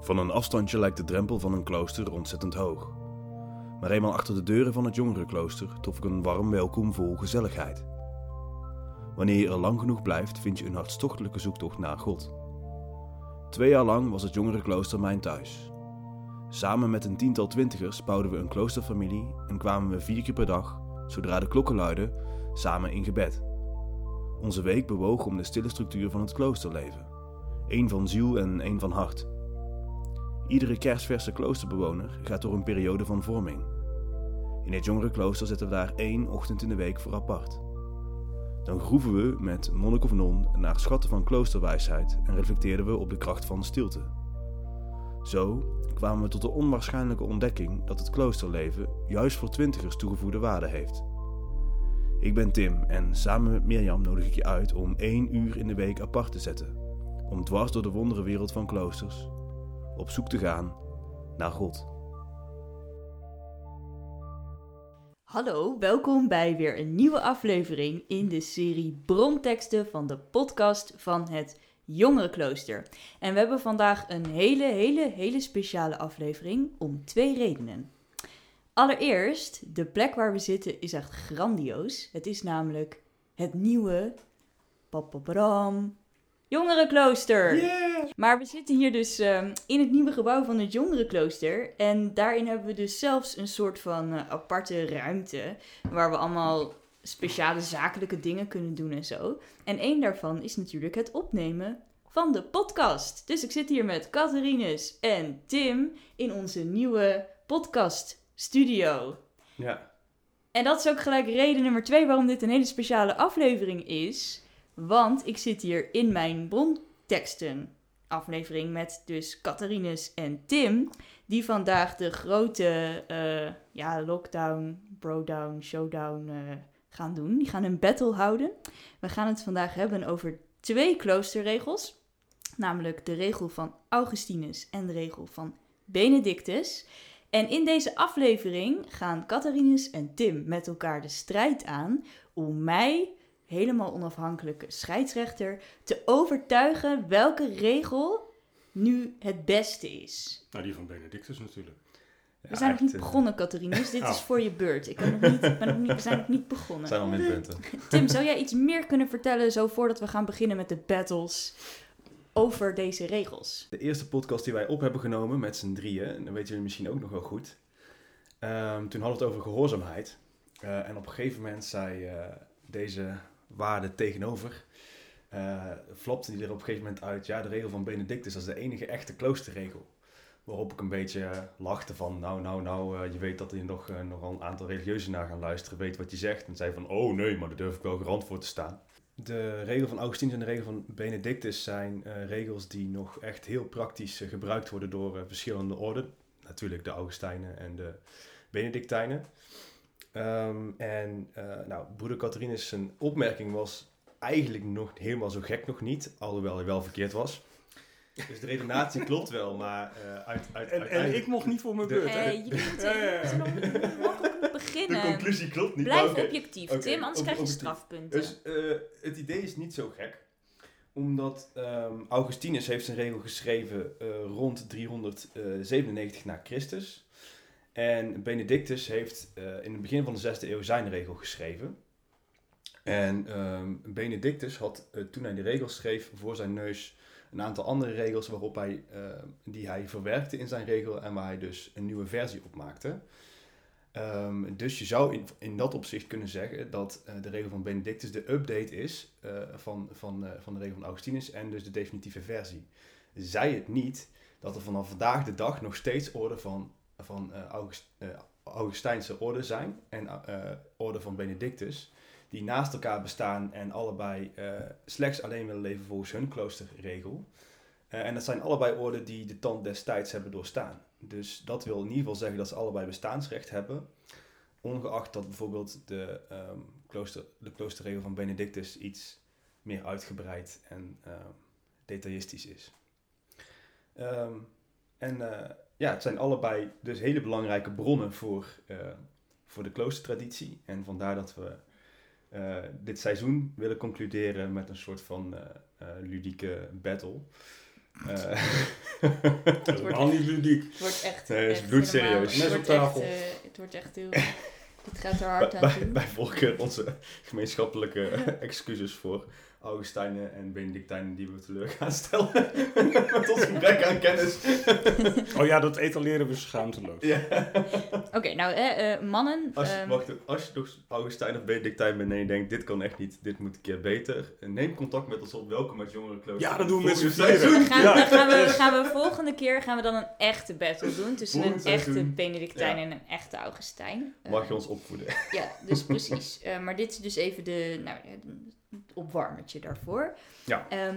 Van een afstandje lijkt de drempel van een klooster ontzettend hoog. Maar eenmaal achter de deuren van het jongerenklooster trof ik een warm welkom vol gezelligheid. Wanneer je er lang genoeg blijft, vind je een hartstochtelijke zoektocht naar God. Twee jaar lang was het jongerenklooster mijn thuis. Samen met een tiental twintigers bouwden we een kloosterfamilie en kwamen we vier keer per dag, zodra de klokken luidden, samen in gebed. Onze week bewoog om de stille structuur van het kloosterleven. één van ziel en één van hart. Iedere kerstverse kloosterbewoner gaat door een periode van vorming. In het jongerenklooster zetten we daar één ochtend in de week voor apart. Dan groeven we met monnik of non naar schatten van kloosterwijsheid en reflecteerden we op de kracht van stilte. Zo kwamen we tot de onwaarschijnlijke ontdekking dat het kloosterleven juist voor twintigers toegevoegde waarde heeft. Ik ben Tim en samen met Mirjam nodig ik je uit om één uur in de week apart te zetten, om dwars door de wonderenwereld van kloosters op zoek te gaan naar God. Hallo, welkom bij weer een nieuwe aflevering in de serie Bronteksten van de podcast van het Jongerenklooster. En we hebben vandaag een hele, hele, hele speciale aflevering om twee redenen. Allereerst, de plek waar we zitten is echt grandioos. Het is namelijk het nieuwe Papabram Jongerenklooster. Maar we zitten hier dus ehm, in het nieuwe gebouw van het Jongerenklooster. En daarin hebben we dus zelfs een soort van eh, aparte ruimte. Waar we allemaal speciale zakelijke dingen kunnen doen en zo. En één daarvan is natuurlijk het opnemen van de podcast. Dus ik zit hier met Catharines en Tim in onze nieuwe podcast studio. Ja, En dat is ook gelijk reden nummer twee waarom dit een hele speciale aflevering is. Want ik zit hier in mijn bronteksten aflevering met dus Catharines en Tim. Die vandaag de grote eh, ja, lockdown, brodown, showdown eh, gaan doen. Die gaan een battle houden. We gaan het vandaag hebben over twee kloosterregels. Namelijk de regel van Augustinus en de regel van Benedictus. En in deze aflevering gaan Catharines en Tim met elkaar de strijd aan om mij, helemaal onafhankelijke scheidsrechter, te overtuigen welke regel nu het beste is. Nou, die van Benedictus natuurlijk. We zijn nog niet eh, begonnen, Catharines. Dit is Oh. voor je beurt. Ik nog niet, ben nog niet, we zijn nog niet begonnen. zijn al minpunten. Tim, zou jij iets meer kunnen vertellen zo voordat we gaan beginnen met de battles over deze regels? De eerste podcast die wij op hebben genomen met z'n drieën, en dat weten jullie misschien ook nog wel goed. Ehm, toen hadden we het over gehoorzaamheid. Eh, en op een gegeven moment zei eh, deze waarde tegenover, eh flopte die er op een gegeven moment uit, ja, de regel van Benedictus, dat is de enige echte kloosterregel. Waarop ik een beetje eh, lachte van, nou, nou, nou, eh, je weet dat er nog, nogal een aantal religieuzen naar gaan luisteren, weet wat je zegt. En zei van, oh nee, maar daar durf ik wel garant voor te staan. De regel van Augustinus en de regel van Benedictus zijn regels die nog echt heel praktisch gebruikt worden door verschillende orden. Natuurlijk de Augustijnen en de Benedictijnen. Ehm, en eh, nou, broeder Catharinus zijn opmerking was eigenlijk nog helemaal zo gek nog niet, alhoewel hij wel verkeerd was. Dus de redenatie klopt wel, maar eh, uit, uit, En, ik mocht niet voor mijn beurt. Eh, hè? je moet, Ja, ja, ja. nog- ook de beginnen. conclusie klopt niet. Blijf objectief, Tim, anders ob- krijg je strafpunten. Dus eh, het idee is niet zo gek. Omdat ehm, Augustinus heeft zijn regel geschreven eh, rond 397 na Christus. En Benedictus heeft eh, in het begin van de 6e eeuw zijn regel geschreven. En ehm, Benedictus had eh, toen hij de regels schreef voor zijn neus een aantal andere regels waarop hij, eh, die hij verwerkte in zijn regel en waar hij dus een nieuwe versie op maakte. Ehm, dus je zou in, in dat opzicht kunnen zeggen dat de regel van Benedictus de update is van, van, van de regel van Augustinus en dus de definitieve versie. Zij het niet dat er vanaf vandaag de dag nog steeds orde van, van eh, August, eh, Augustijnse orde zijn en eh, orde van Benedictus, die naast elkaar bestaan en allebei slechts alleen willen leven volgens hun kloosterregel. En dat zijn allebei orden die de tand destijds hebben doorstaan. Dus dat wil in ieder geval zeggen dat ze allebei bestaansrecht hebben. Ongeacht dat bijvoorbeeld de, ehm, klooster, de kloosterregel van Benedictus iets meer uitgebreid en ehm, detailistisch is. Ehm, en ja, het zijn allebei dus hele belangrijke bronnen voor, eh, voor de kloostertraditie. En vandaar dat we eh, dit seizoen willen concluderen met een soort van eh, ludieke battle. Eh, is helemaal niet ludiek. Het wordt echt... Nee, het is bloedserieus. Mes op Het wordt tafel. echt, het wordt echt heel... Dit gaat er bij, hard aan bij, toe. bij volgen onze gemeenschappelijke excuses voor Augustijnen en Benedictijnen die we teleur gaan stellen. Met ons gebrek aan kennis. Oh ja, dat etaleren we schaamteloos. Ja. Oké, nou, eh, eh, mannen... Als, je, ehm, wacht, als je toch Augustijn of Benedictijn bent en je denkt, dit kan echt niet, dit moet een keer beter. Neem contact met ons op. Welkom met Jongerenklooster. Ja, dat doen we met z'n seizoen. gaan, Ja. dan gaan, we, gaan we volgende keer gaan we dan een echte battle doen tussen Volgend een echte seizoen. Benedictijn Ja. en een echte Augustijn. Eh, Mag je ons opvoeden? Ja, dus precies. Eh, maar dit is dus even de, nou, het opwarmertje daarvoor. Ja. Ehm,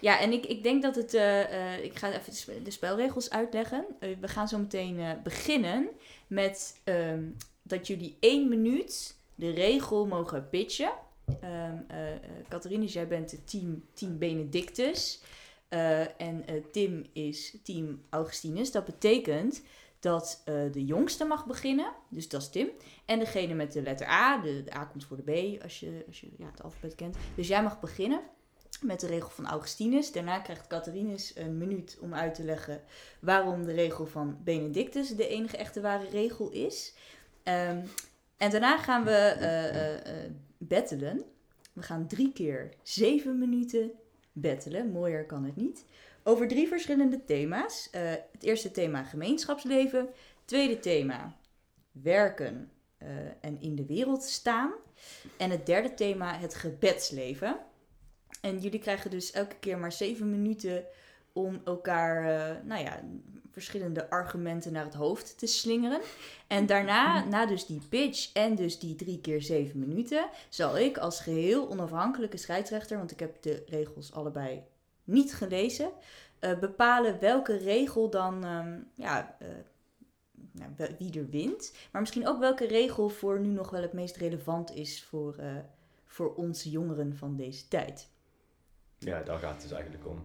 ja, en ik, ik denk dat het... eh, eh, ik ga even de spe- de spelregels uitleggen. Eh, we gaan zo meteen beginnen met ehm, dat jullie één minuut de regel mogen pitchen. Ehm eh, eh, Catharines, jij bent het team, team Benedictus. En Tim is team Augustinus. Dat betekent dat eh, de jongste mag beginnen. Dus dat is Tim. En degene met de letter A, de, A komt voor de B als je, als je ja, het alfabet kent. Dus jij mag beginnen met de regel van Augustinus. Daarna krijgt Catharinus een minuut om uit te leggen waarom de regel van Benedictus de enige echte ware regel is. Ehm, en daarna gaan we eh eh, battelen. We gaan drie keer zeven minuten battelen. Mooier kan het niet. Over drie verschillende thema's. Eh, het eerste thema gemeenschapsleven. Tweede thema werken eh, en in de wereld staan. En het derde thema het gebedsleven. En jullie krijgen dus elke keer maar zeven minuten om elkaar, eh, nou ja, verschillende argumenten naar het hoofd te slingeren. En daarna, na dus die pitch en dus die drie keer zeven minuten, zal ik als geheel onafhankelijke scheidsrechter, want ik heb de regels allebei niet gelezen, eh, bepalen welke regel dan, ehm, ja, eh, nou, wie er wint. Maar misschien ook welke regel voor nu nog wel het meest relevant is voor, eh, voor onze jongeren van deze tijd. Ja, daar gaat het dus eigenlijk om.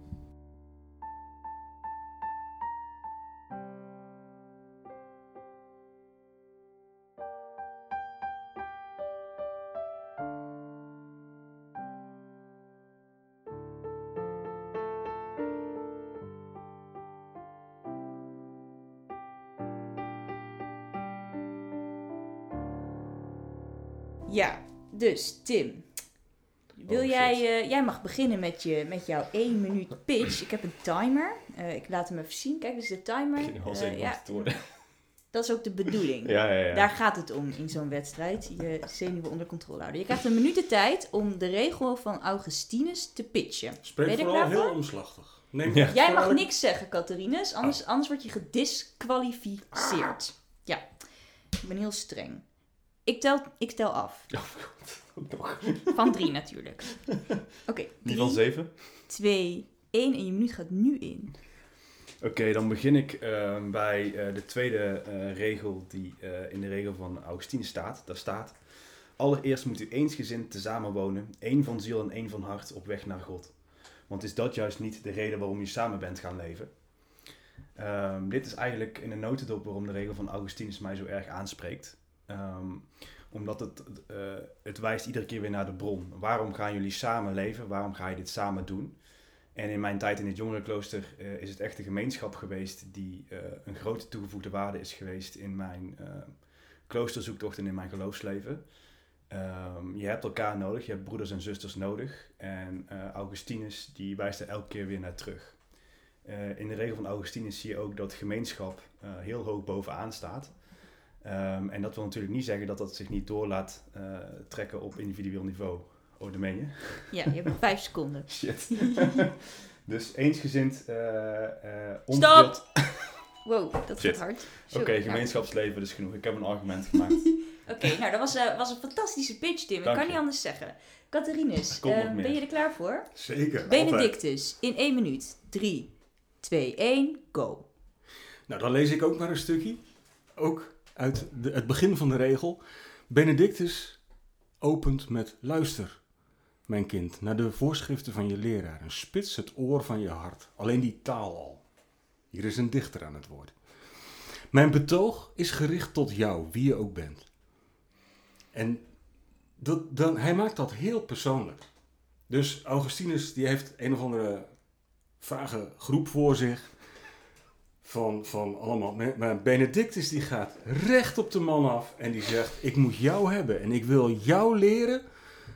Dus Tim. Wil Oh, jij, eh, jij mag beginnen met, je, met jouw 1 minuut pitch. Ik heb een timer. Eh, ik laat hem even zien. Kijk, dit is de timer. Ik Eh, zenuwachtig ja, te worden. dat is ook de bedoeling. Ja, ja, ja. Daar gaat het om in zo'n wedstrijd. Je zenuwen onder controle houden. Je krijgt een minuut de tijd om de regel van Augustinus te pitchen. Spreek Ben je vooral klaar heel voor? omslachtig. Neem Ja. Jij mag niks zeggen, Catharines, anders, anders word je gedisqualificeerd. Ja, ik ben heel streng. Ik tel, ik tel af. Nog. Van drie natuurlijk. Oké, Die van zeven? twee, één en je minuut gaat nu in. Oké, dan begin ik eh, bij eh, de tweede eh, regel die eh, in de regel van Augustinus staat. Daar staat, allereerst moet u eensgezind tezamen wonen, één van ziel en één van hart op weg naar God. Want is dat juist niet de reden waarom je samen bent gaan leven? Ehm, dit is eigenlijk in een notendop waarom de regel van Augustinus mij zo erg aanspreekt. Ehm, omdat het, eh, het wijst iedere keer weer naar de bron. Waarom gaan jullie samen leven? Waarom ga je dit samen doen? En in mijn tijd in het jongerenklooster eh, is het echt een gemeenschap geweest die eh, een grote toegevoegde waarde is geweest in mijn kloosterzoektocht en in mijn geloofsleven. Ehm, je hebt elkaar nodig, je hebt broeders en zusters nodig. En Augustinus die wijst er elke keer weer naar terug. In de regel van Augustinus zie je ook dat gemeenschap heel hoog bovenaan staat. Ehm, en dat wil natuurlijk niet zeggen dat dat zich niet door laat eh, trekken op individueel niveau. Oh, dat meen je? Ja, je hebt nog vijf seconden. Shit. dus eensgezind, eh eh onverdeeld- Wow, dat Shit. gaat hard. Oké, nou. gemeenschapsleven is genoeg. Ik heb een argument gemaakt. Oké, nou dat was, eh, was een fantastische pitch, Tim. Ik kan je. niet anders zeggen. Catharines, Er komt nog eh, meer. ben je er klaar voor? Zeker. altijd. Benedictus, in één minuut. 3, 2, 1, go. Nou, dan lees ik ook maar een stukje. Ook uit de, het begin van de regel. Benedictus opent met luister, mijn kind, naar de voorschriften van je leraar en spits het oor van je hart. Alleen die taal al. Hier is een dichter aan het woord. Mijn betoog is gericht tot jou, wie je ook bent. En dat, dan, hij maakt dat heel persoonlijk. Dus Augustinus die heeft een of andere vage groep voor zich. Van, van allemaal. Maar Benedictus die gaat recht op de man af. En die zegt: Ik moet jou hebben. En ik wil jou leren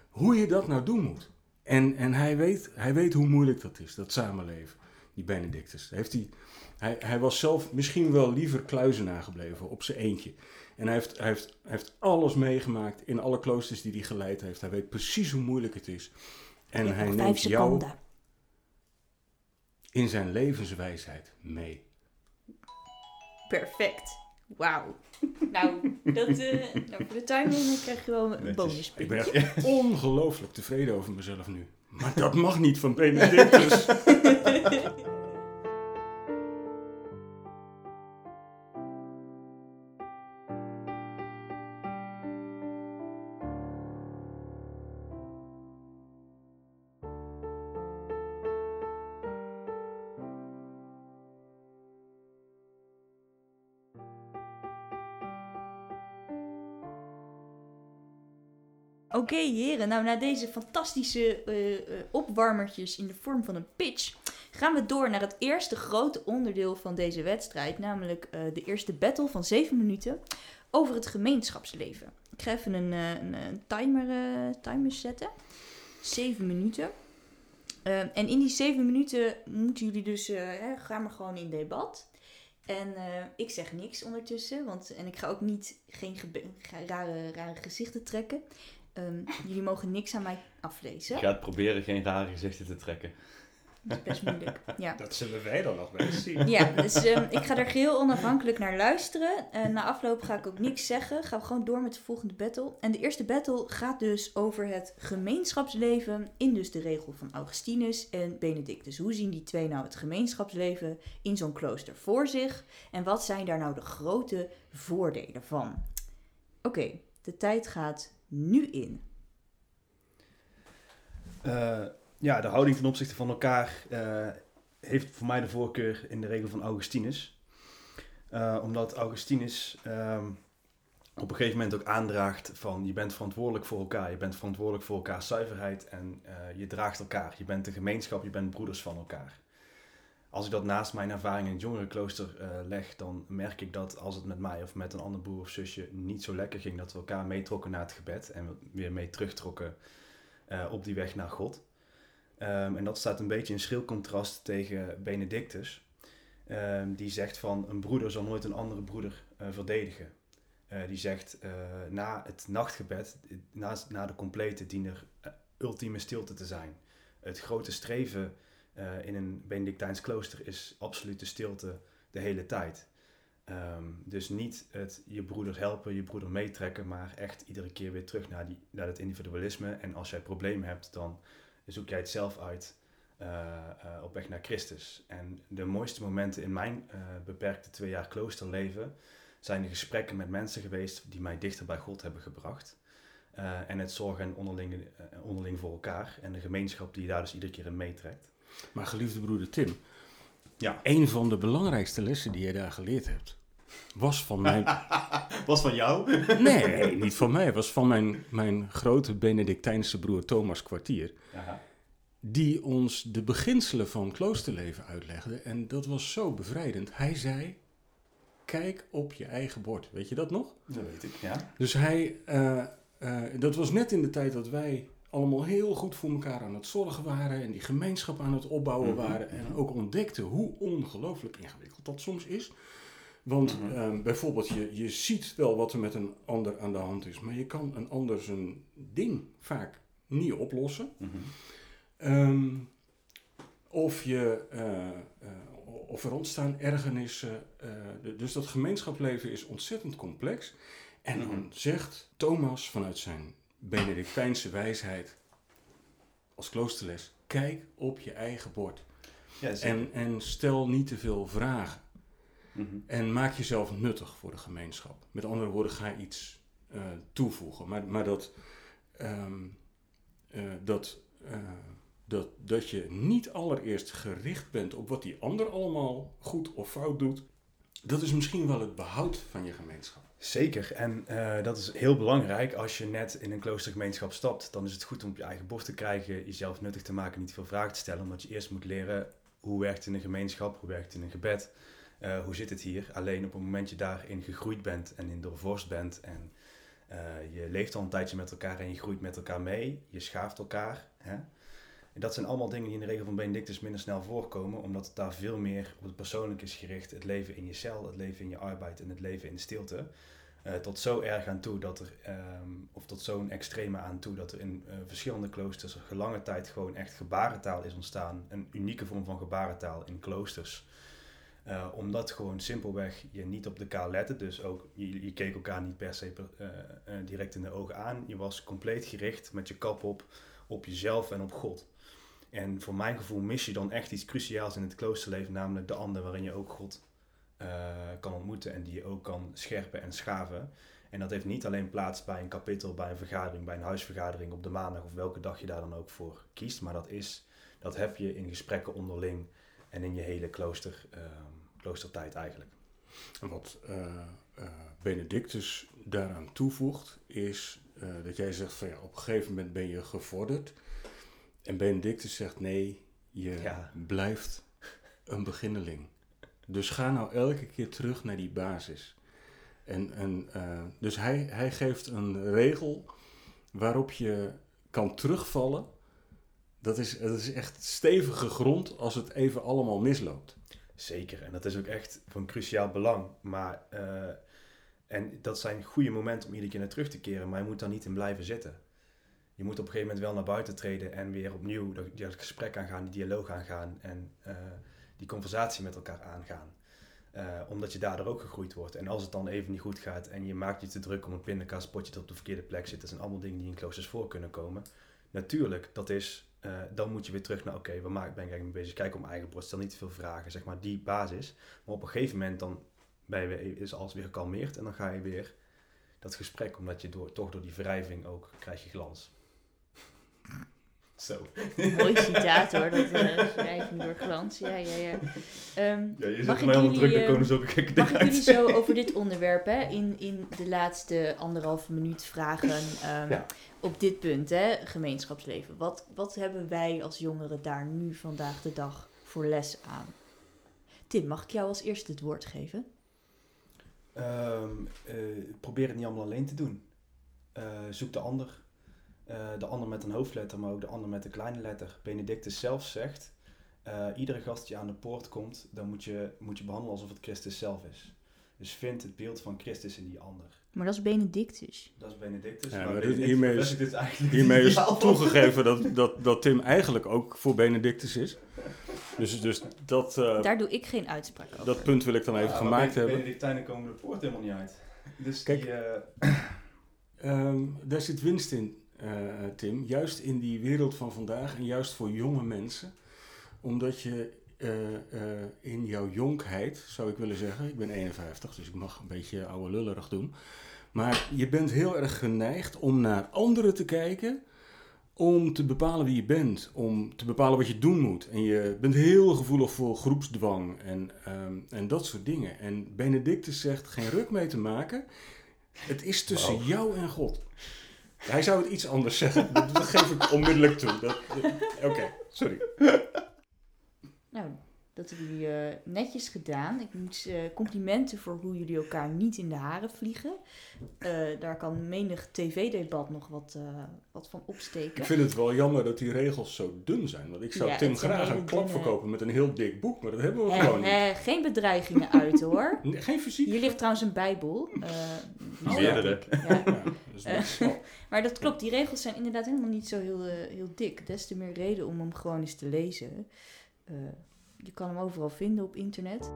hoe je dat nou doen moet. En, en hij, weet, hij weet hoe moeilijk dat is, dat samenleven. Die Benedictus. Heeft hij, hij, hij was zelf misschien wel liever kluizenaar gebleven op zijn eentje. En hij heeft, hij, heeft, hij heeft alles meegemaakt in alle kloosters die hij geleid heeft. Hij weet precies hoe moeilijk het is. En hij neemt jou in zijn levenswijsheid mee. Perfect. Wauw. Nou, dat, uh, nou, voor de timing krijg je wel een bonus. Ik ben echt ongelooflijk tevreden over mezelf nu. Maar dat mag niet van Benedictus. Oké heren, nou na deze fantastische uh, opwarmertjes in de vorm van een pitch gaan we door naar het eerste grote onderdeel van deze wedstrijd, namelijk uh, de eerste battle van 7 minuten over het gemeenschapsleven. Ik ga even een, een, timer, timer zetten. 7 minuten. en in die 7 minuten moeten jullie dus, gaan we gewoon in debat. En ik zeg niks ondertussen, want, en ik ga ook niet geen rare gezichten trekken. Um, jullie mogen niks aan mij aflezen. Ik ga het proberen geen rare gezichten te trekken. Dat is best moeilijk. Ja. Dat zullen wij dan nog wel zien. Ja, dus um, ik ga er geheel onafhankelijk naar luisteren. Uh, na afloop ga ik ook niks zeggen. Gaan we gewoon door met de volgende battle. En de eerste battle gaat dus over het gemeenschapsleven in dus de regel van Augustinus en Benedictus. Hoe zien die twee nou het gemeenschapsleven in zo'n klooster voor zich? En wat zijn daar nou de grote voordelen van? Oké, okay, de tijd gaat nu in? Uh, ja, de houding ten opzichte van elkaar uh, heeft voor mij de voorkeur in de regel van Augustinus. Uh, omdat Augustinus um, op een gegeven moment ook aandraagt van je bent verantwoordelijk voor elkaar, je bent verantwoordelijk voor elkaars zuiverheid en je draagt elkaar. Je bent een gemeenschap, je bent broeders van elkaar als ik dat naast mijn ervaring in het jongerenklooster uh, leg, dan merk ik dat als het met mij of met een ander broer of zusje niet zo lekker ging, dat we elkaar meetrokken naar het gebed en weer mee terugtrokken uh, op die weg naar God. Um, en dat staat een beetje in schril contrast tegen Benedictus, um, die zegt van een broeder zal nooit een andere broeder uh, verdedigen. die zegt na het nachtgebed, na, na de complete, dient er ultieme stilte te zijn. Het grote streven uh, in een Benedictijns klooster is absolute stilte de hele tijd. Um, dus niet het je broeder helpen, je broeder meetrekken, maar echt iedere keer weer terug naar, die, naar het individualisme. En als jij problemen hebt, dan zoek jij het zelf uit uh, uh, op weg naar Christus. En de mooiste momenten in mijn beperkte twee jaar kloosterleven zijn de gesprekken met mensen geweest die mij dichter bij God hebben gebracht. en het zorgen onderling, onderling voor elkaar en de gemeenschap die daar dus iedere keer in meetrekt. Maar geliefde broeder Tim, ja. een van de belangrijkste lessen die je daar geleerd hebt, was van mijn... was van jou? nee, niet van mij. was van mijn, mijn grote Benedictijnse broer Thomas Kwartier. Aha. Die ons de beginselen van kloosterleven uitlegde. En dat was zo bevrijdend. Hij zei, kijk op je eigen bord. Weet je dat nog? Dat weet ik, ja. Dus hij... Uh, uh, dat was net in de tijd dat wij allemaal heel goed voor elkaar aan het zorgen waren en die gemeenschap aan het opbouwen mhm. waren en ook ontdekten hoe ongelooflijk ingewikkeld dat soms is. Want mhm. ehm, bijvoorbeeld, je, je ziet wel wat er met een ander aan de hand is, maar je kan een ander zijn ding vaak niet oplossen. Mhm. Ehm, of, je, uh, uh, of er ontstaan ergernissen. Uh, dus dat gemeenschapsleven is ontzettend complex. En dan zegt Thomas vanuit zijn Benedictijnse wijsheid als kloosterles. Kijk op je eigen bord. Ja, en, en stel niet te veel vragen. Mhm. En maak jezelf nuttig voor de gemeenschap. Met andere woorden, ga iets uh, toevoegen. Maar, maar dat, um, uh, dat, uh, dat, dat je niet allereerst gericht bent op wat die ander allemaal goed of fout doet, dat is misschien wel het behoud van je gemeenschap. Zeker, en uh, dat is heel belangrijk. Als je net in een kloostergemeenschap stapt, dan is het goed om op je eigen borst te krijgen, jezelf nuttig te maken, niet veel vragen te stellen, omdat je eerst moet leren hoe werkt in een gemeenschap, hoe werkt in een gebed, eh, hoe zit het hier. Alleen op het moment je daarin gegroeid bent en in doorvorst bent en eh, je leeft al een tijdje met elkaar en je groeit met elkaar mee, je schaaft elkaar. Hè? En dat zijn allemaal dingen die in de regel van Benedictus minder snel voorkomen, omdat het daar veel meer op het persoonlijk is gericht. Het leven in je cel, het leven in je arbeid en het leven in de stilte. Uh, tot zo erg aan toe dat er, um, of tot zo'n extreme aan toe, dat er in uh, verschillende kloosters er lange tijd gewoon echt gebarentaal is ontstaan. Een unieke vorm van gebarentaal in kloosters. Uh, omdat gewoon simpelweg je niet op elkaar lette. Dus ook, je, je keek elkaar niet per se direct in de ogen aan. Je was compleet gericht met je kap op, op jezelf en op God. En voor mijn gevoel mis je dan echt iets cruciaals in het kloosterleven, namelijk de ander waarin je ook God uh, kan ontmoeten en die je ook kan scherpen en schaven. En dat heeft niet alleen plaats bij een kapittel, bij een vergadering, bij een huisvergadering op de maandag of welke dag je daar dan ook voor kiest. Maar dat, is, dat heb je in gesprekken onderling en in je hele klooster, uh, kloostertijd eigenlijk. En wat uh, Benedictus daaraan toevoegt, is dat jij zegt van ja, op een gegeven moment ben je gevorderd. En Benedictus zegt nee, je ja. blijft een beginneling. Dus ga nou elke keer terug naar die basis. En, en, uh, dus hij, hij geeft een regel waarop je kan terugvallen. Dat is, dat is echt stevige grond als het even allemaal misloopt. Zeker, en dat is ook echt van cruciaal belang. Maar, uh, en dat zijn goede momenten om iedere keer naar terug te keren, maar je moet daar niet in blijven zitten. Je moet op een gegeven moment wel naar buiten treden en weer opnieuw dat, dat gesprek aangaan, die dialoog aangaan en uh, die conversatie met elkaar aangaan. Uh, omdat je daardoor ook gegroeid wordt. En als het dan even niet goed gaat en je maakt je te druk om een pindakaaspotje dat op de verkeerde plek zit, dat zijn allemaal dingen die in kloosters voor kunnen komen. Natuurlijk, dat is, uh, dan moet je weer terug naar, oké, okay, waar ben ik eigenlijk mee bezig? Kijk mijn eigen borst, stel niet te veel vragen, zeg maar, die basis. Maar op een gegeven moment dan is alles weer gekalmeerd en dan ga je weer dat gesprek, omdat je door, toch door die wrijving ook krijg je glans. Zo. Mooi citaat hoor, dat uh, schrijving door glans. Ja, ja, ja. Um, ja je zegt mij onder druk, dan komen zulke gekke Mag ik jullie zo over dit onderwerp, hè, in, in de laatste anderhalve minuut vragen um, ja. op dit punt, hè, gemeenschapsleven. Wat, wat hebben wij als jongeren daar nu vandaag de dag voor les aan? Tim, mag ik jou als eerste het woord geven? Um, uh, probeer het niet allemaal alleen te doen. Uh, zoek de ander. Uh, de ander met een hoofdletter, maar ook de ander met een kleine letter. Benedictus zelf zegt, uh, iedere gast die aan de poort komt, dan moet je, moet je behandelen alsof het Christus zelf is. Dus vind het beeld van Christus in die ander. Maar dat is Benedictus. Dat is Benedictus. Ja, maar Benedictus hiermee is, dit eigenlijk hiermee is toegegeven dat, dat, dat Tim eigenlijk ook voor Benedictus is. Dus, dus dat, uh, Daar doe ik geen uitspraak over. dat punt wil ik dan even Ja, gemaakt maar hebben. Benedictijnen komen de poort helemaal niet uit. Dus Kijk. die, uh, Um, daar zit winst in, Tim. Juist in die wereld van vandaag en juist voor jonge mensen. Omdat je uh, uh, in jouw jonkheid, zou ik willen zeggen, ik ben 51, dus ik mag een beetje oude lullerig doen. Maar je bent heel erg geneigd om naar anderen te kijken. Om te bepalen wie je bent, om te bepalen wat je doen moet. En je bent heel gevoelig voor groepsdwang en, um, en dat soort dingen. En Benedictus zegt geen ruk mee te maken. Het is tussen Wow. jou en God. Hij zou het iets anders zeggen. Dat, geef ik onmiddellijk toe. Oké, sorry. Nou, dat hebben jullie eh, netjes gedaan. Ik moet eh, complimenten voor hoe jullie elkaar niet in de haren vliegen. Eh, daar kan menig tv-debat nog wat, eh, wat van opsteken. Ik vind het wel jammer dat die regels zo dun zijn. Want ik zou Ja, Tim graag een klap dunne- verkopen met een heel dik boek. Maar dat hebben we gewoon niet. geen bedreigingen uit hoor. Nee, Geen fysiek. Hier ligt trouwens een bijbel. eh, Oh, Meerdere. ja. Ja, dus dat is wel- Maar dat klopt, die regels zijn inderdaad helemaal niet zo heel, heel dik. Des te meer reden om hem gewoon eens te lezen. Je kan hem overal vinden op internet.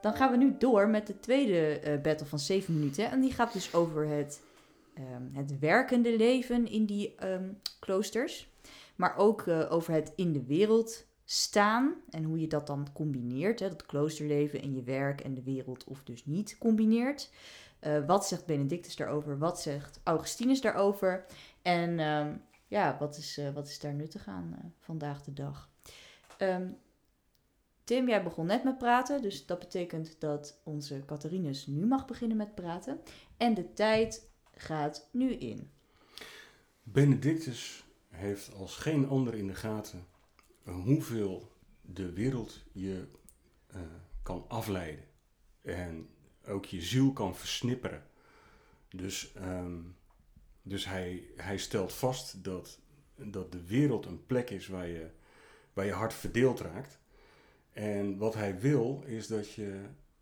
Dan gaan we nu door met de tweede eh, battle van 7 minuten. En die gaat dus over het, ehm, het werkende leven in die ehm, kloosters. Maar ook eh, over het in de wereld staan en hoe je dat dan combineert. Hè, dat kloosterleven en je werk en de wereld of dus niet combineert. Eh, wat zegt Benedictus daarover? Wat zegt Augustinus daarover? En ehm, ja, wat is, wat is daar nuttig aan vandaag de dag? Tim, jij begon net met praten, dus dat betekent dat onze Catharinus nu mag beginnen met praten. En de tijd gaat nu in. Benedictus heeft als geen ander in de gaten hoeveel de wereld je eh, kan afleiden. En ook je ziel kan versnipperen. Dus, ehm, dus hij, hij stelt vast dat, dat de wereld een plek is waar je, waar je hart verdeeld raakt. En wat hij wil is dat je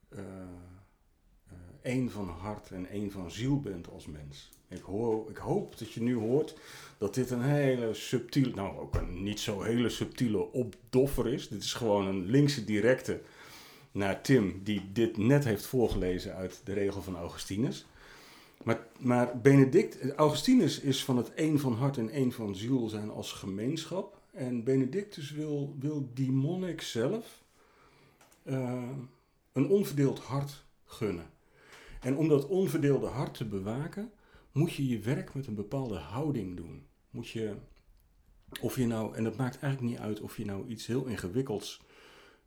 eh, eh, één van hart en één van ziel bent als mens. Ik, hoor, ik hoop dat je nu hoort dat dit een hele subtiele, nou ook een niet zo hele subtiele opdoffer is. Dit is gewoon een linkse directe naar Tim, die dit net heeft voorgelezen uit de regel van Augustinus. Maar, maar Benedict, Augustinus is van het één van hart en één van ziel zijn als gemeenschap. En Benedictus wil, wil die monnik zelf uh, een onverdeeld hart gunnen. En om dat onverdeelde hart te bewaken, moet je je werk met een bepaalde houding doen. Moet je, of je nou, en dat maakt eigenlijk niet uit of je nou iets heel ingewikkelds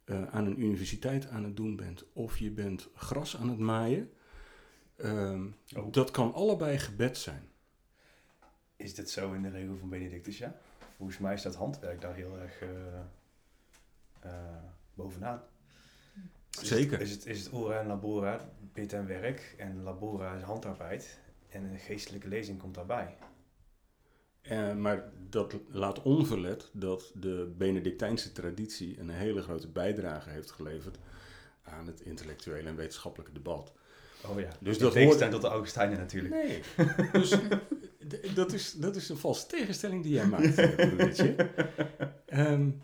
uh, aan een universiteit aan het doen bent, of je bent gras aan het maaien. Uh, oh. Dat kan allebei gebed zijn. Is dit zo in de regel van Benedictus, ja? Volgens mij is dat handwerk daar heel erg uh, bovenaan. Zeker. Is het, is het ora en labora, bid en werk, en labora is handarbeid. En een geestelijke lezing komt daarbij. Uh, maar dat laat onverlet dat de Benedictijnse traditie een hele grote bijdrage heeft geleverd aan het intellectuele en wetenschappelijke debat. Oh ja, dus dat hoort tot de Augustijnen natuurlijk. Nee, dus dat is, dat is een valse tegenstelling die jij maakt, broedertje. Um,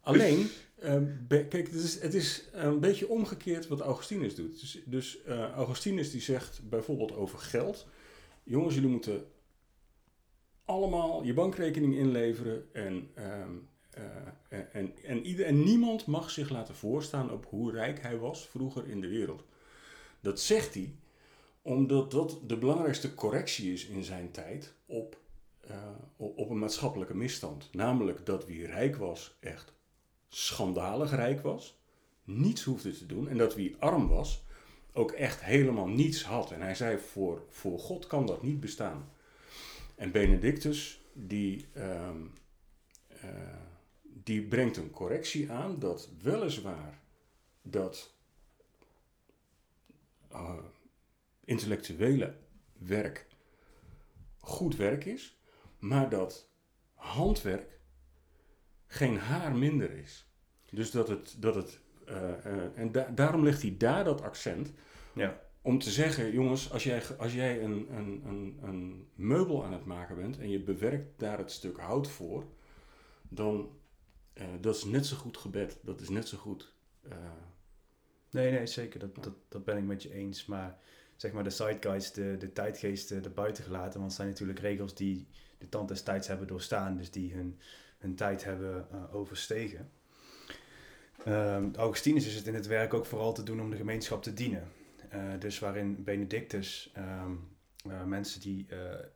alleen, um, kijk, het is, het is een beetje omgekeerd wat Augustinus doet. Dus, dus uh, Augustinus die zegt bijvoorbeeld over geld... jongens, jullie moeten allemaal je bankrekening inleveren en, um, uh, en, en, ieder, en niemand mag zich laten voorstaan op hoe rijk hij was vroeger in de wereld. Dat zegt hij omdat dat de belangrijkste correctie is in zijn tijd op, op een maatschappelijke misstand. Namelijk dat wie rijk was echt schandalig rijk was, niets hoefde te doen en dat wie arm was ook echt helemaal niets had. En hij zei voor, voor God kan dat niet bestaan. En Benedictus, die, uh, uh, die brengt een correctie aan dat weliswaar dat uh, intellectuele werk goed werk is, maar dat handwerk geen haar minder is. Dus dat het, dat het uh, en da daarom legt hij daar dat accent. Ja om te zeggen, jongens, als jij, als jij een, een, een, een meubel aan het maken bent en je bewerkt daar het stuk hout voor, dan uh, dat is net zo goed gebed. Dat is net zo goed. Nee, nee, zeker. Dat, dat, dat ben ik met je eens. Maar zeg maar de sideguides, de, de tijdgeesten erbuiten gelaten. Want het zijn natuurlijk regels die de tand des tijds hebben doorstaan. Dus die hun, hun tijd hebben uh, overstegen. Um, Augustinus is het in het werk ook vooral te doen om de gemeenschap te dienen. Uh, dus waarin Benedictus um, uh, mensen die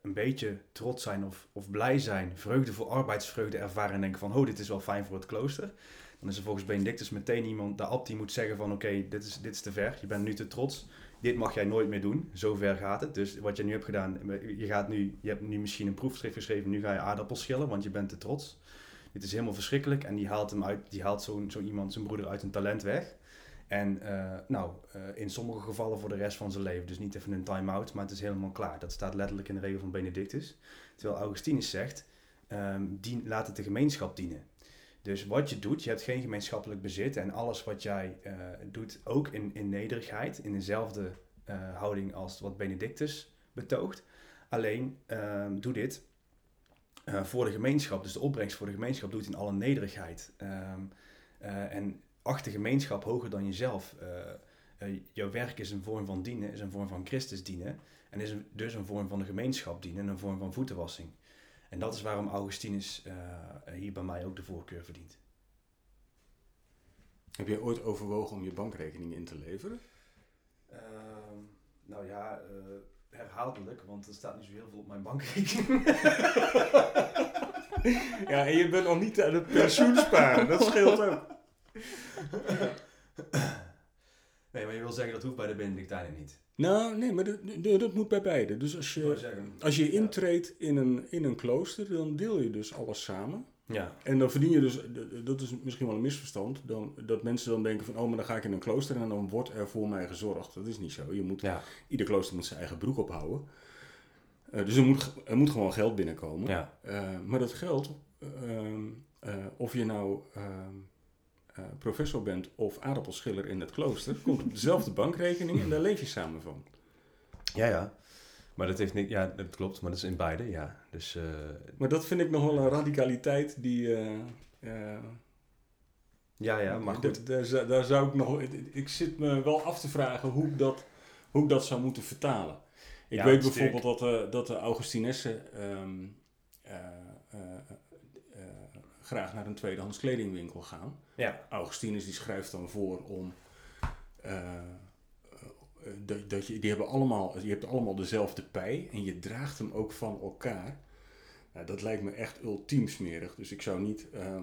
een beetje trots zijn of, of blij zijn, vreugde voor arbeidsvreugde ervaren en denken van, oh, dit is wel fijn voor het klooster. Dan is er volgens Benedictus meteen iemand, de abt die moet zeggen van, oké, dit, is, dit is te ver, je bent nu te trots, dit mag jij nooit meer doen, zo ver gaat het. Dus wat je nu hebt gedaan, je, gaat nu, je hebt nu misschien een proefschrift geschreven, nu ga je aardappels schillen, want je bent te trots. Dit is helemaal verschrikkelijk en die haalt, hem uit, die haalt zo'n zo iemand, zijn broeder uit een talent weg. En uh, nou, uh, in sommige gevallen voor de rest van zijn leven. Dus niet even een time-out, maar het is helemaal klaar. Dat staat letterlijk in de regel van Benedictus. Terwijl Augustinus zegt, um, dien, laat het de gemeenschap dienen. Dus wat je doet, je hebt geen gemeenschappelijk bezit. En alles wat jij uh, doet, ook in, in nederigheid, in dezelfde houding als wat Benedictus betoogt. Alleen, um, doe dit voor de gemeenschap. Dus de opbrengst voor de gemeenschap doet in alle nederigheid. Um, en acht de gemeenschap hoger dan jezelf. Jouw werk is een vorm van dienen, is een vorm van Christus dienen. En is dus een vorm van de gemeenschap dienen, een vorm van voetenwassing. En dat is waarom Augustinus uh, hier bij mij ook de voorkeur verdient. Heb jij ooit overwogen om je bankrekening in te leveren? Ehm, nou ja, eh, herhaaldelijk, want er staat niet zo heel veel op mijn bankrekening. Ja, en je bent nog niet aan het pensioen sparen. Dat scheelt ook. nee, maar je wil zeggen dat hoeft bij de Benedictijnen niet. Nou, nee, maar dat, dat- moet bij beide. Dus als je, als je intreedt in een, in een klooster, dan deel je dus alles samen. Ja, En dan verdien je dus, dat is misschien wel een misverstand, dan, dat mensen dan denken van, oh, maar dan ga ik in een klooster en dan wordt er voor mij gezorgd. Dat is niet zo. Je moet, ja, ieder klooster moet zijn eigen broek ophouden. Eh, dus er moet, er moet gewoon geld binnenkomen. ja. Eh, maar dat geld, ehm, eh, of je nou eh, professor bent of aardappelschiller in het klooster, komt op dezelfde bankrekening en daar leef je samen van. Ja, ja. Maar dat heeft niet, ja, dat klopt, maar dat is in beide, ja. Dus, eh, Maar dat vind ik nog wel een radicaliteit die. eh, ja, ja, maar goed. Daar, zou- daar zou ik nog. Ik zit me wel af te vragen hoe ik dat, hoe ik dat zou moeten vertalen. Ik Ja, weet bijvoorbeeld dat, de dat de Augustinessen ehm, eh, eh, eh, graag naar een tweedehands kledingwinkel gaan. Ja, Augustinus die schrijft dan voor om. eh, eh, dat, dat je, die hebben allemaal, je hebt allemaal dezelfde pij en je draagt hem ook van elkaar. Nou, dat lijkt me echt ultiem smerig. Dus ik zou niet. eh,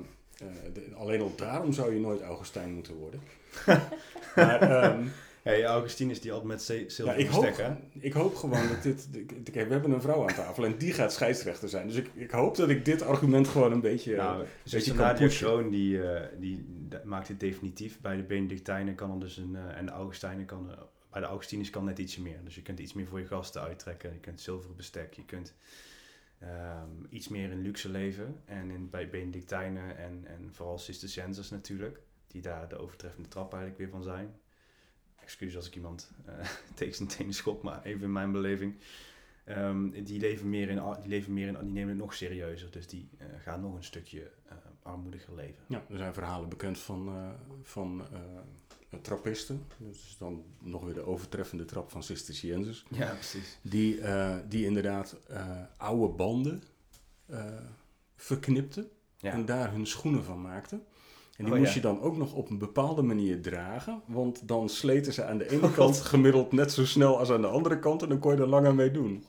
de- alleen al daarom zou je nooit Augustijn moeten worden. maar ehm, hey, Augustinus die altijd met zil- ja, ik, hoop, hè? ik hoop gewoon dat dit. Kijk, we hebben een vrouw aan tafel en die gaat scheidsrechter zijn. Dus ik, ik hoop dat ik dit argument gewoon een beetje. Nou, beetje Nadia pushen. Kroon die, eh, die maakt het definitief. Bij de Benedictijnen kan er dus een, eh, en de Augustijnen kan, bij de Augustinus kan net ietsje meer. Dus je kunt iets meer voor je gasten uittrekken. Je kunt zilveren bestek, je kunt ehm, iets meer in luxe leven. En in, bij Benedictijnen en, en vooral Cisterciënsers natuurlijk, die daar de overtreffende trap eigenlijk weer van zijn. Excuus als ik iemand eh, tegen zijn tenen schop, maar even in mijn beleving. Ehm, die leven meer in, die leven meer in, die nemen het nog serieuzer. Dus die eh, gaan nog een stukje eh, armoediger leven. Ja, er zijn verhalen bekend van, van trappisten. Dat is dan nog weer de overtreffende trap van Cisterciënsers. Ja, precies. Die, die inderdaad oude banden verknipten Ja. en daar hun schoenen van maakten. En die Oh, moest ja. je dan ook nog op een bepaalde manier dragen. Want dan sleten ze aan de ene kant gemiddeld net zo snel als aan de andere kant. En dan kon je er langer mee doen.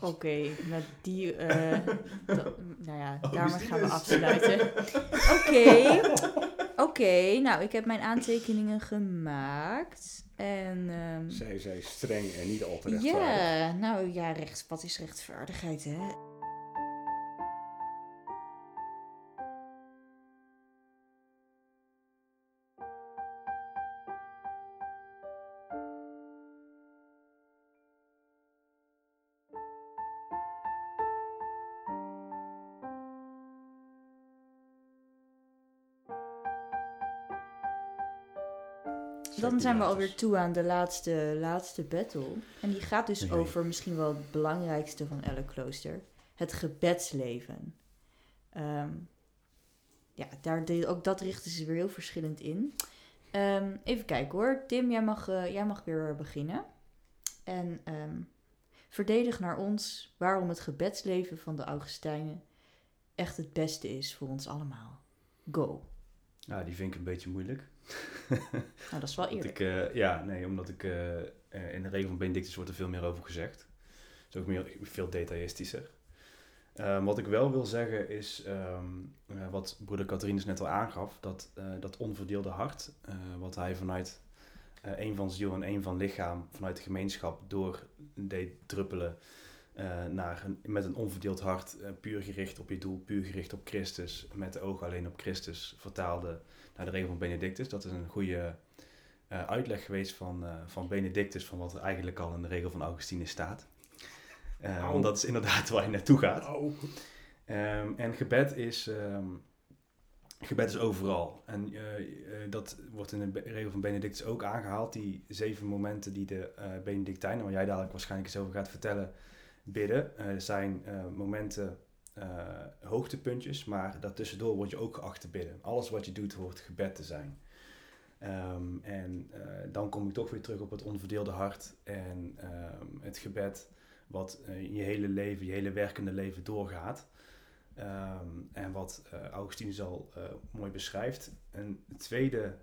Oké, met die. eh, nou ja, Oh, daarmee gaan we afsluiten. Oké. Oké, nou, ik heb mijn aantekeningen gemaakt. En. ehm, Zij zij streng en niet al te rechtvaardig. ja, nou ja, recht, wat is rechtvaardigheid, hè? Dan zijn we alweer toe aan de laatste, laatste battle. En die gaat dus over misschien wel het belangrijkste van elk klooster. Het gebedsleven. Ehm, ja, daar, ook dat richten ze weer heel verschillend in. Ehm, even kijken hoor. Tim, jij mag, eh, jij mag weer beginnen. En ehm, verdedig naar ons waarom het gebedsleven van de Augustijnen echt het beste is voor ons allemaal. Go. Ja, die vind ik een beetje moeilijk. Nou, dat is wel eerlijk. ik, eh, ja, nee, omdat ik eh, eh, in de regel van Benedictus wordt er veel meer over gezegd. Het is ook meer, veel detailistischer. Ehm, wat ik wel wil zeggen is, ehm, eh, wat broeder Catharinus net al aangaf, dat, dat onverdeelde hart, wat hij vanuit één van ziel en één van lichaam, vanuit de gemeenschap door deed druppelen naar een, met een onverdeeld hart, puur gericht op je doel, puur gericht op Christus, met de ogen alleen op Christus, vertaalde naar de regel van Benedictus. Dat is een goede eh, uitleg geweest van, eh, van Benedictus, van wat er eigenlijk al in de regel van Augustinus staat. Au. want dat is inderdaad waar je naartoe gaat. Ehm, en gebed is, ehm, gebed is overal. En dat wordt in de regel van Benedictus ook aangehaald. Die zeven momenten die de Benedictijnen, waar jij dadelijk waarschijnlijk eens over gaat vertellen, bidden, zijn momenten, hoogtepuntjes, maar daartussendoor word je ook geacht te bidden. Alles wat je doet hoort gebed te zijn. Ehm, en eh, dan kom ik toch weer terug op het onverdeelde hart en ehm, het gebed wat eh, in je hele leven, je hele werkende leven doorgaat. Ehm, en wat uh, Augustinus al uh, mooi beschrijft. En het tweede,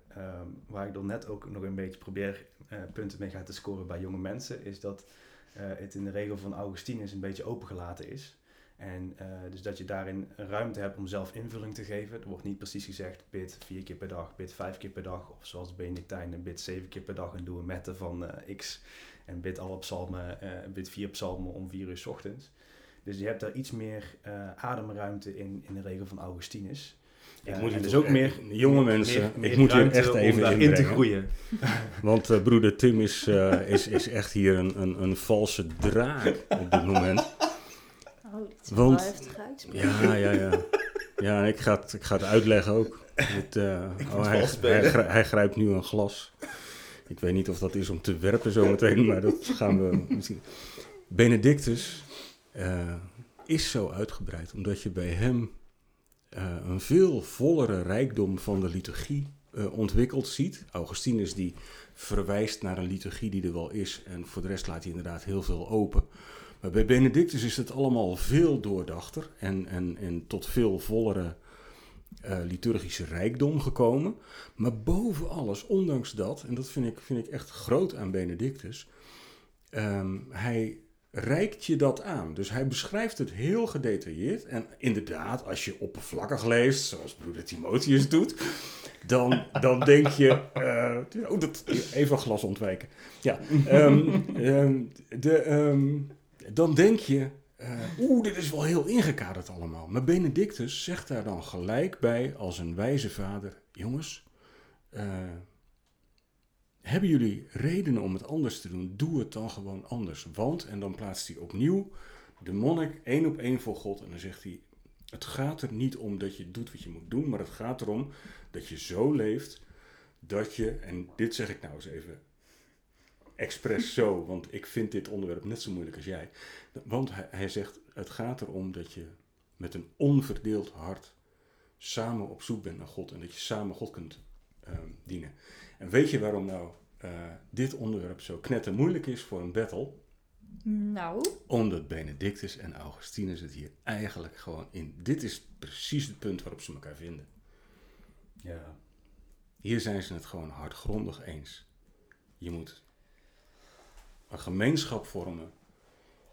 waar ik dan net ook nog een beetje probeer uh, punten mee gaan te scoren bij jonge mensen, is dat het in de regel van Augustinus een beetje opengelaten is. En dus dat je daarin ruimte hebt om zelf invulling te geven. Er wordt niet precies gezegd bid vier keer per dag, bid vijf keer per dag. Of zoals Benedictijn, bid zeven keer per dag en doe een mette van x. En bid alle psalmen, bid vier psalmen om vier uur s ochtends. Dus je hebt daar iets meer uh, ademruimte in, in de regel van Augustinus. Ik uh, moet dus ook meer jonge mensen. ik moet hier echt even in te groeien. Want uh, broeder Tim is, is, is echt hier een, een, een valse draak op dit moment. Is Want, wel heftig uitspraak. Ja, ja, ja. Ja, ik ga het, ik ga het uitleggen ook. Het, oh, hij, hij, hij, grijpt nu een glas. Ik weet niet of dat is om te werpen zometeen, maar dat gaan we misschien. Benedictus uh, is zo uitgebreid, omdat je bij hem uh, een veel vollere rijkdom van de liturgie uh, ontwikkeld ziet. Augustinus die verwijst naar een liturgie die er wel is en voor de rest laat hij inderdaad heel veel open. Maar bij Benedictus is het allemaal veel doordachter en, en, en tot veel vollere liturgische rijkdom gekomen. Maar boven alles, ondanks dat, en dat vind ik, vind ik echt groot aan Benedictus, um, hij reikt je dat aan. Dus hij beschrijft het heel gedetailleerd. En inderdaad, als je oppervlakkig leest, zoals broeder Timotheus doet, dan, dan denk je. Uh, oh, dat, even glas ontwijken. Ja, um, um, de, dan denk je. Uh, Oeh, dit is wel heel ingekaderd allemaal. Maar Benedictus zegt daar dan gelijk bij als een wijze vader: Jongens, uh, hebben jullie redenen om het anders te doen? Doe het dan gewoon anders. Want, en dan plaatst hij opnieuw de monnik één op één voor God. En dan zegt hij: Het gaat er niet om dat je doet wat je moet doen, maar het gaat erom dat je zo leeft dat je, en dit zeg ik nou eens even expres zo, want ik vind dit onderwerp net zo moeilijk als jij. Want hij, hij zegt: Het gaat erom dat je met een onverdeeld hart samen op zoek bent naar God en dat je samen God kunt um, dienen. En weet je waarom nou uh, dit onderwerp zo knetter moeilijk is voor een battle? Nou. Omdat Benedictus en Augustinus het hier eigenlijk gewoon in. Dit is precies het punt waarop ze elkaar vinden. Ja. Hier zijn ze het gewoon hardgrondig eens. Je moet een gemeenschap vormen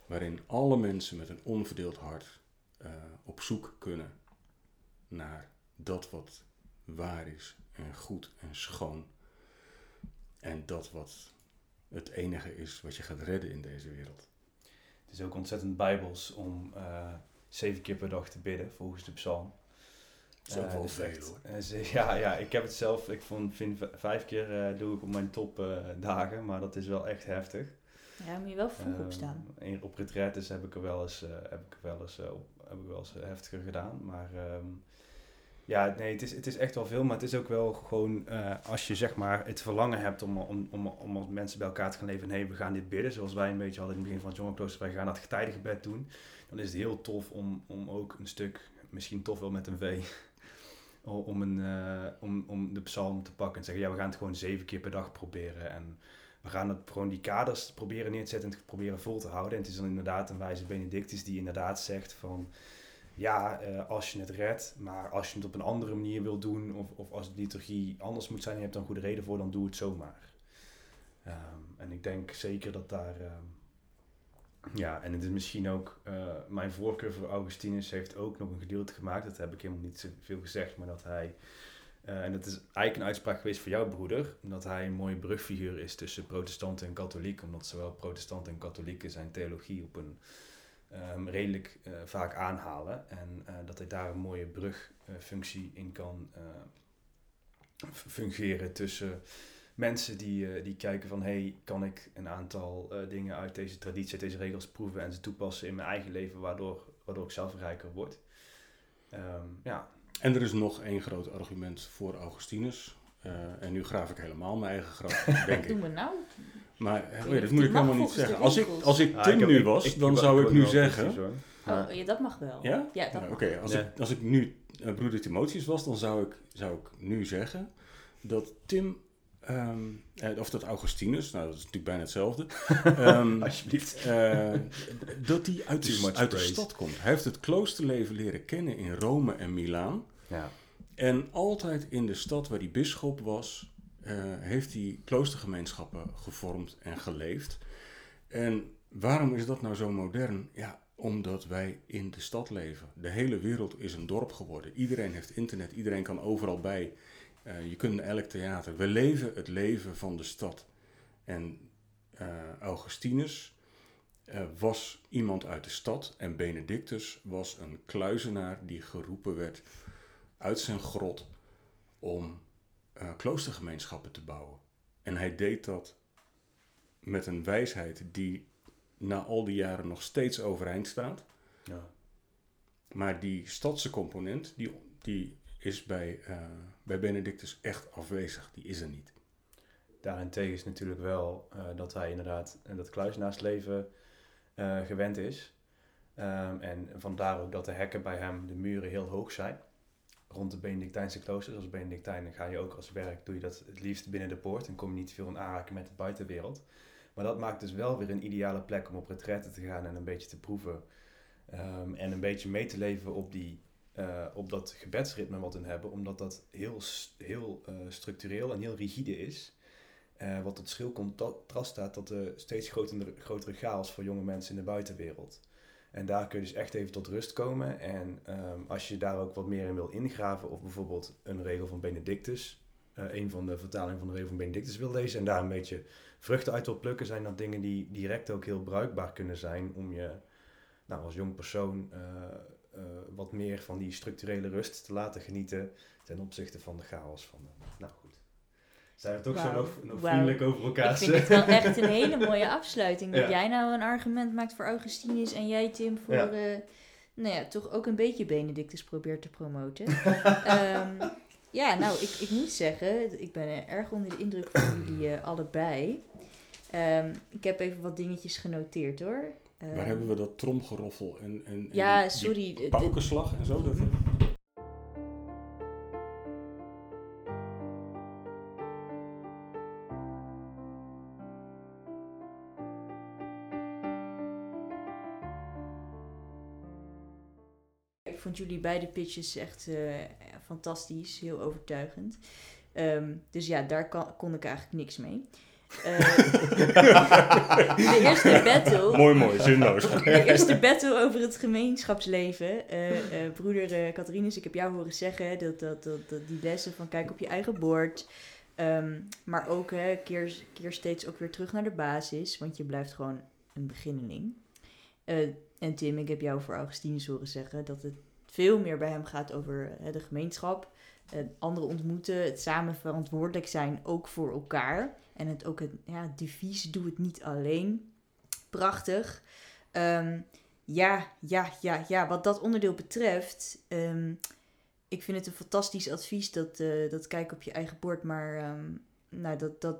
waarin alle mensen met een onverdeeld hart uh, op zoek kunnen naar dat wat waar is en goed en schoon en dat wat het enige is wat je gaat redden in deze wereld. Het is ook ontzettend bijbels om uh, zeven keer per dag te bidden, volgens de psalm. Zo uh, veel veel hoor. Uh, ja, ja, ik heb het zelf, ik vond, vind vijf keer doe ik op mijn topdagen, maar dat is wel echt heftig. Ja, moet je wel vroeg opstaan. Ehm, op retraites heb ik er wel eens, heb ik wel eens, heb ik wel eens heftiger gedaan, maar... Um, ja, nee, het is, het is echt wel veel, maar het is ook wel gewoon uh, als je zeg maar het verlangen hebt om, om, om, om als mensen bij elkaar te gaan leven en hey, we gaan dit bidden, zoals wij een beetje hadden in het begin van het jongerenklooster, wij gaan dat getijdige bed doen, dan is het heel tof om, om ook een stuk, misschien tof wel met een V, om, een, uh, om, om de psalm te pakken en zeggen, ja, we gaan het gewoon zeven keer per dag proberen en we gaan het gewoon die kaders proberen neer te zetten en proberen vol te houden. En het is dan inderdaad een wijze Benedictus die inderdaad zegt van ja, uh, als je het redt, maar als je het op een andere manier wil doen, of, of als de liturgie anders moet zijn en je hebt een goede reden voor, dan doe het zomaar. Um, en ik denk zeker dat daar. Um, ja, en het is misschien ook. Uh, mijn voorkeur voor Augustinus heeft ook nog een gedeelte gemaakt. Dat heb ik helemaal niet zoveel gezegd, maar dat hij. Uh, en dat is eigenlijk een uitspraak geweest voor jouw broeder. Dat hij een mooie brugfiguur is tussen protestanten en katholieken. Omdat zowel protestanten en katholieken zijn theologie op een um, redelijk uh, vaak aanhalen. En uh, dat hij daar een mooie brugfunctie in kan fungeren tussen mensen die, die kijken van... hey, kan ik een aantal dingen uit deze traditie, deze regels proeven... en ze toepassen in mijn eigen leven, waardoor, waardoor ik zelf rijker word. Um, ja. En er is nog één groot argument voor Augustinus... en nu graaf ik helemaal mijn eigen graf, denk ik. Doen we nou? Maar oh dat moet ik helemaal niet zeggen. Als ik, als ik Tim nu was, dan zou ik nu zeggen... Oh, ja, dat mag wel. Ja? Ja, Oké, als, ik, als ik nu uh, broeder Timotheus was, dan zou ik, zou ik nu zeggen dat Tim ehm, eh, of dat Augustinus, nou dat is natuurlijk bijna hetzelfde, ehm, Alsjeblieft. eh, dat hij uit, de, uit de stad komt. Hij heeft het kloosterleven leren kennen in Rome en Milaan. Ja. En altijd in de stad waar hij bisschop was, eh, heeft hij kloostergemeenschappen gevormd en geleefd. En waarom is dat nou zo modern? Ja, omdat wij in de stad leven. De hele wereld is een dorp geworden. Iedereen heeft internet, iedereen kan overal bij. Eh, je kunt naar elk theater. We leven het leven van de stad. En eh, Augustinus eh, was iemand uit de stad en Benedictus was een kluizenaar die geroepen werd uit zijn grot om kloostergemeenschappen te bouwen. En hij deed dat met een wijsheid die na al die jaren nog steeds overeind staat. ja. Maar die stadse component, die, die is bij, eh, bij Benedictus echt afwezig. Die is er niet. Daarentegen is natuurlijk wel eh, dat hij inderdaad dat kluizenaarsleven eh gewend is. Ehm, en vandaar ook dat de hekken bij hem, de muren, heel hoog zijn. Rond de Benedictijnse kloosters. Als Benedictijn ga je ook als werk, doe je dat het liefst binnen de poort. En kom je niet veel in aanraking met de buitenwereld. Maar dat maakt dus wel weer een ideale plek om op retraite te gaan en een beetje te proeven. Ehm, en een beetje mee te leven op, die, eh, op dat gebedsritme wat we hebben. Omdat dat heel, heel eh, structureel en heel rigide is. Eh, wat tot schil contrast staat tot de steeds grotere, grotere chaos voor jonge mensen in de buitenwereld. En daar kun je dus echt even tot rust komen. En ehm, als je daar ook wat meer in wil ingraven, of bijvoorbeeld een regel van Benedictus, een van de vertalingen van de regel van Benedictus wil lezen en daar een beetje vruchten uit wil plukken, zijn dat dingen die direct ook heel bruikbaar kunnen zijn om je nou, als jong persoon eh, wat meer van die structurele rust te laten genieten ten opzichte van de chaos van de. Nou goed. Zijn we toch zo nog, vriendelijk over elkaar? Ik vind het wel echt een hele mooie afsluiting. Dat Ja. jij nou een argument maakt voor Augustinus en jij Tim voor, Ja. eh, nou ja, toch ook een beetje Benedictus probeert te promoten. Ehm, ja, nou, ik, ik moet zeggen, ik ben erg onder de indruk van jullie eh, allebei. Ehm, ik heb even wat dingetjes genoteerd hoor. Ehm, Waar hebben we dat tromgeroffel en, en, en Ja, die sorry. paukenslag en zo? Dat, Ik vond jullie beide pitches echt eh, fantastisch, heel overtuigend. Ehm, dus ja, daar kan, kon ik eigenlijk niks mee. Eh, de eerste battle. mooi, mooi, zinloos. De eerste battle over het gemeenschapsleven. Eh, eh, broeder Catharinus, ik heb jou horen zeggen dat, dat, dat, dat die lessen van kijk op je eigen bord. Ehm, maar ook hè, keer, keer steeds ook weer terug naar de basis, want je blijft gewoon een beginneling. En Tim, ik heb jou voor Augustinus horen zeggen dat het veel meer bij hem gaat over hè, de gemeenschap. anderen ontmoeten, het samen verantwoordelijk zijn, ook voor elkaar. En het ook het ja, devies, doe het niet alleen. Prachtig. Ehm, ja, ja, ja, ja. Wat dat onderdeel betreft, ehm, ik vind het een fantastisch advies dat, eh, dat kijk op je eigen bord, maar ehm, nou, dat, dat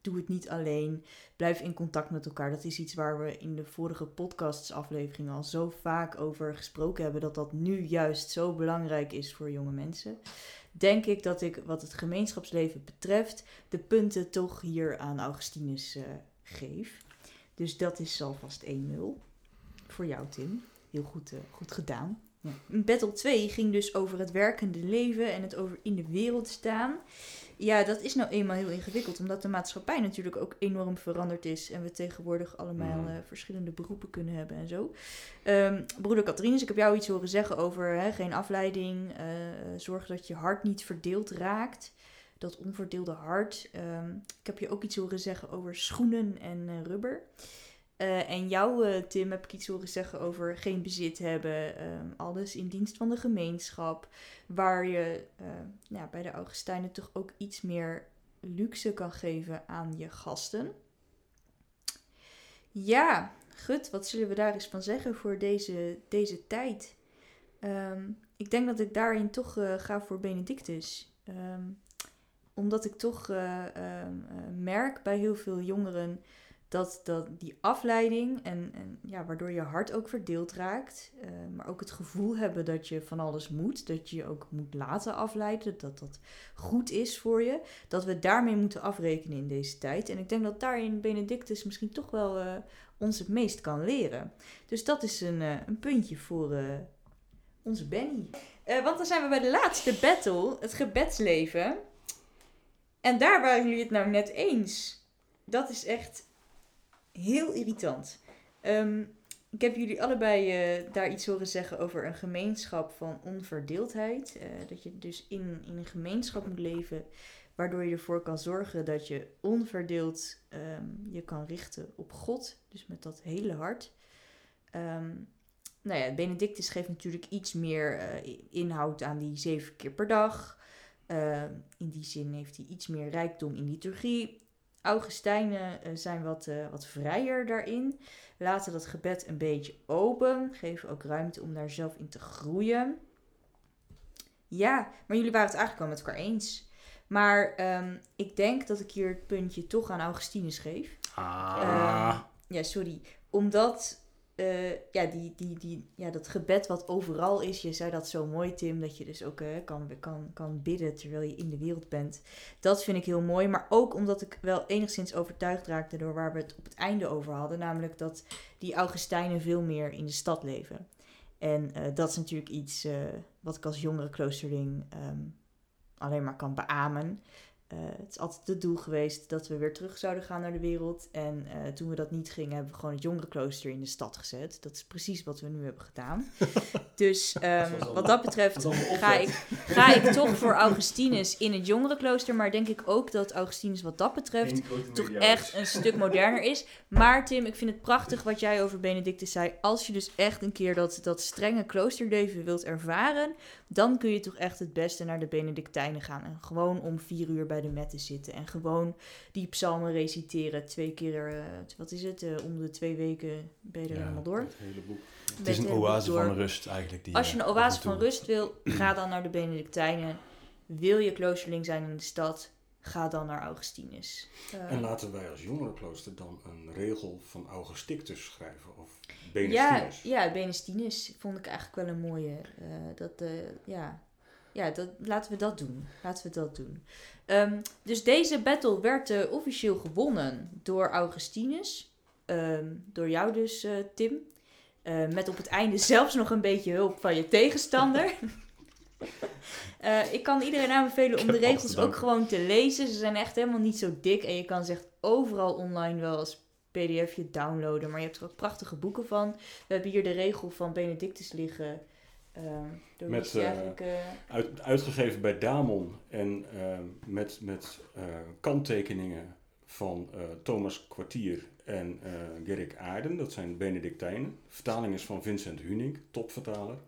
doe het niet alleen. Blijf in contact met elkaar. Dat is iets waar we in de vorige podcastsaflevering al zo vaak over gesproken hebben, dat dat nu juist zo belangrijk is voor jonge mensen. Denk ik dat ik, wat het gemeenschapsleven betreft, de punten toch hier aan Augustinus eh, geef. Dus dat is alvast 1-0 voor jou, Tim. Heel goed, eh, goed gedaan. Battle 2 ging dus over het werkende leven en het over in de wereld staan. Ja, dat is nou eenmaal heel ingewikkeld, omdat de maatschappij natuurlijk ook enorm veranderd is. En we tegenwoordig allemaal Mhm. eh, verschillende beroepen kunnen hebben en zo. Ehm, broeder Katrines, ik heb jou iets horen zeggen over hè, geen afleiding. eh, zorg dat je hart niet verdeeld raakt. Dat onverdeelde hart. Ehm, ik heb je ook iets horen zeggen over schoenen en eh, rubber. Eh, en jou, eh, Tim, heb ik iets horen zeggen over geen bezit hebben. ehm, alles in dienst van de gemeenschap. Waar je eh, bij de Augustijnen toch ook iets meer luxe kan geven aan je gasten. Ja, gut, wat zullen we daar eens van zeggen voor deze, deze tijd? Ehm, ik denk dat ik daarin toch ga voor Benedictus. Ehm, omdat ik toch merk bij heel veel jongeren dat, dat die afleiding en, en ja, waardoor je hart ook verdeeld raakt, eh, maar ook het gevoel hebben dat je van alles moet, dat je je ook moet laten afleiden, dat dat goed is voor je, dat we daarmee moeten afrekenen in deze tijd. En ik denk dat daarin Benedictus misschien toch wel uh, ons het meest kan leren. Dus dat is een, uh, een puntje voor onze Benny. want dan zijn we bij de laatste battle, het gebedsleven. En daar waren jullie het nou net eens. Dat is echt heel irritant. Ehm, ik heb jullie allebei uh, daar iets horen zeggen over een gemeenschap van onverdeeldheid. Uh, dat je dus in, in een gemeenschap moet leven waardoor je ervoor kan zorgen dat je onverdeeld um, je kan richten op God. Dus met dat hele hart. Um, nou ja, Benedictus geeft natuurlijk iets meer uh, inhoud aan die zeven keer per dag. in die zin heeft hij iets meer rijkdom in liturgie. Augustijnen eh, zijn wat, uh, wat vrijer daarin. Laten dat gebed een beetje open. Geven ook ruimte om daar zelf in te groeien. Ja, maar jullie waren het eigenlijk wel met elkaar eens. Maar um, ik denk dat ik hier het puntje toch aan Augustinus geef. Ah. Um, ja, sorry. Omdat uh, ja, die, die, die, ja, dat gebed wat overal is. Je zei dat zo mooi, Tim, dat je dus ook uh, kan, kan, kan bidden terwijl je in de wereld bent. Dat vind ik heel mooi. Maar ook omdat ik wel enigszins overtuigd raakte door waar we het op het einde over hadden. Namelijk dat die Augustijnen veel meer in de stad leven. En uh, dat is natuurlijk iets wat ik als jongere kloosterling um, alleen maar kan beamen. Uh, het is altijd het doel geweest dat we weer terug zouden gaan naar de wereld. En uh, toen we dat niet gingen, hebben we gewoon het jongerenklooster in de stad gezet. Dat is precies wat we nu hebben gedaan. dus um, dat wat dat betreft dat ga, ik, ga ik toch voor Augustinus in het jongerenklooster. Maar denk ik ook dat Augustinus wat dat betreft toch echt een stuk moderner is. Maar Tim, ik vind het prachtig wat jij over Benedictus zei. Als je dus echt een keer dat, dat strenge kloosterleven wilt ervaren, dan kun je toch echt het beste naar de Benedictijnen gaan. En gewoon om vier uur bij de metten zitten. En gewoon die psalmen reciteren. Twee keer, uh, wat is het, uh, om de twee weken ben je er Ja, helemaal door. Het hele boek. Het is een oase van rust eigenlijk. Die, Als je eh, een oase van rust wil, ga dan naar de Benedictijnen. Wil je kloosterling zijn in de stad, ga dan naar Augustinus. Eh, En laten wij als jongerenklooster dan een regel van Augustictus schrijven. Of ja, Benedictinus. ja, Benestinus vond ik eigenlijk wel een mooie. eh, dat, eh, ja, ja dat, laten we dat doen. Laten we dat doen. Ehm, dus deze battle werd officieel gewonnen door Augustinus. Ehm, door jou dus, Tim. Met op het einde zelfs nog een beetje hulp van je tegenstander. Eh, ik kan iedereen aanbevelen om de regels ook gewoon te lezen. Ze zijn echt helemaal niet zo dik. En je kan ze echt overal online wel als pdfje downloaden. Maar je hebt er ook prachtige boeken van. We hebben hier de regel van Benedictus liggen. door Met, eh, Uit, uitgegeven bij Damon en eh, met, met kanttekeningen van Thomas Kwartier en Gerrit Aarden. Dat zijn Benedictijnen. Vertaling is van Vincent Huning, topvertaler.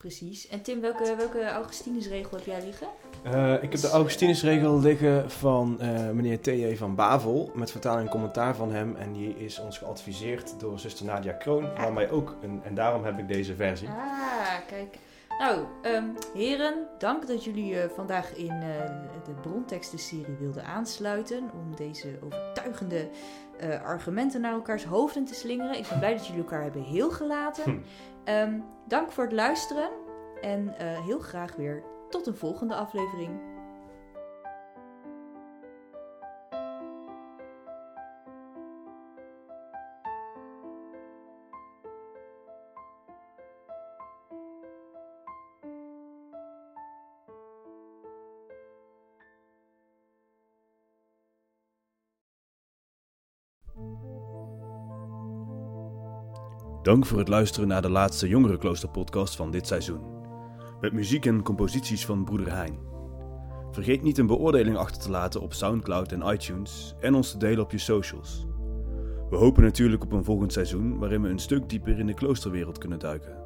Precies. En Tim, welke, welke Augustinusregel heb jij liggen? Eh, ik heb de Augustinusregel liggen van eh, meneer T.J. van Bavel. Met vertaling en commentaar van hem. En die is ons geadviseerd door zuster Nadia Kroon. Van mij ook. Een, en daarom heb ik deze versie. Ah, kijk. Nou, ehm, heren, dank dat jullie eh, vandaag in eh, de bronteksten-serie wilden aansluiten. Om deze overtuigende eh, argumenten naar elkaars hoofden te slingeren. Ik ben blij dat jullie elkaar hebben heel gelaten. Hm. Ehm, dank voor het luisteren. En heel graag weer tot een volgende aflevering. Dank voor het luisteren naar de laatste Jongerenklooster-podcast van dit seizoen. Met muziek en composities van broeder Hein. Vergeet niet een beoordeling achter te laten op Soundcloud en iTunes en ons te delen op je socials. We hopen natuurlijk op een volgend seizoen waarin we een stuk dieper in de kloosterwereld kunnen duiken.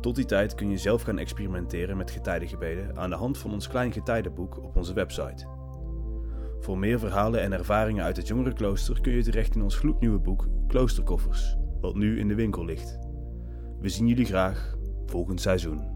Tot die tijd kun je zelf gaan experimenteren met getijdengebeden aan de hand van ons klein getijdenboek op onze website. Voor meer verhalen en ervaringen uit het Jongerenklooster kun je terecht in ons gloednieuwe boek Kloosterkoffers wat nu in de winkel ligt. We zien jullie graag volgend seizoen.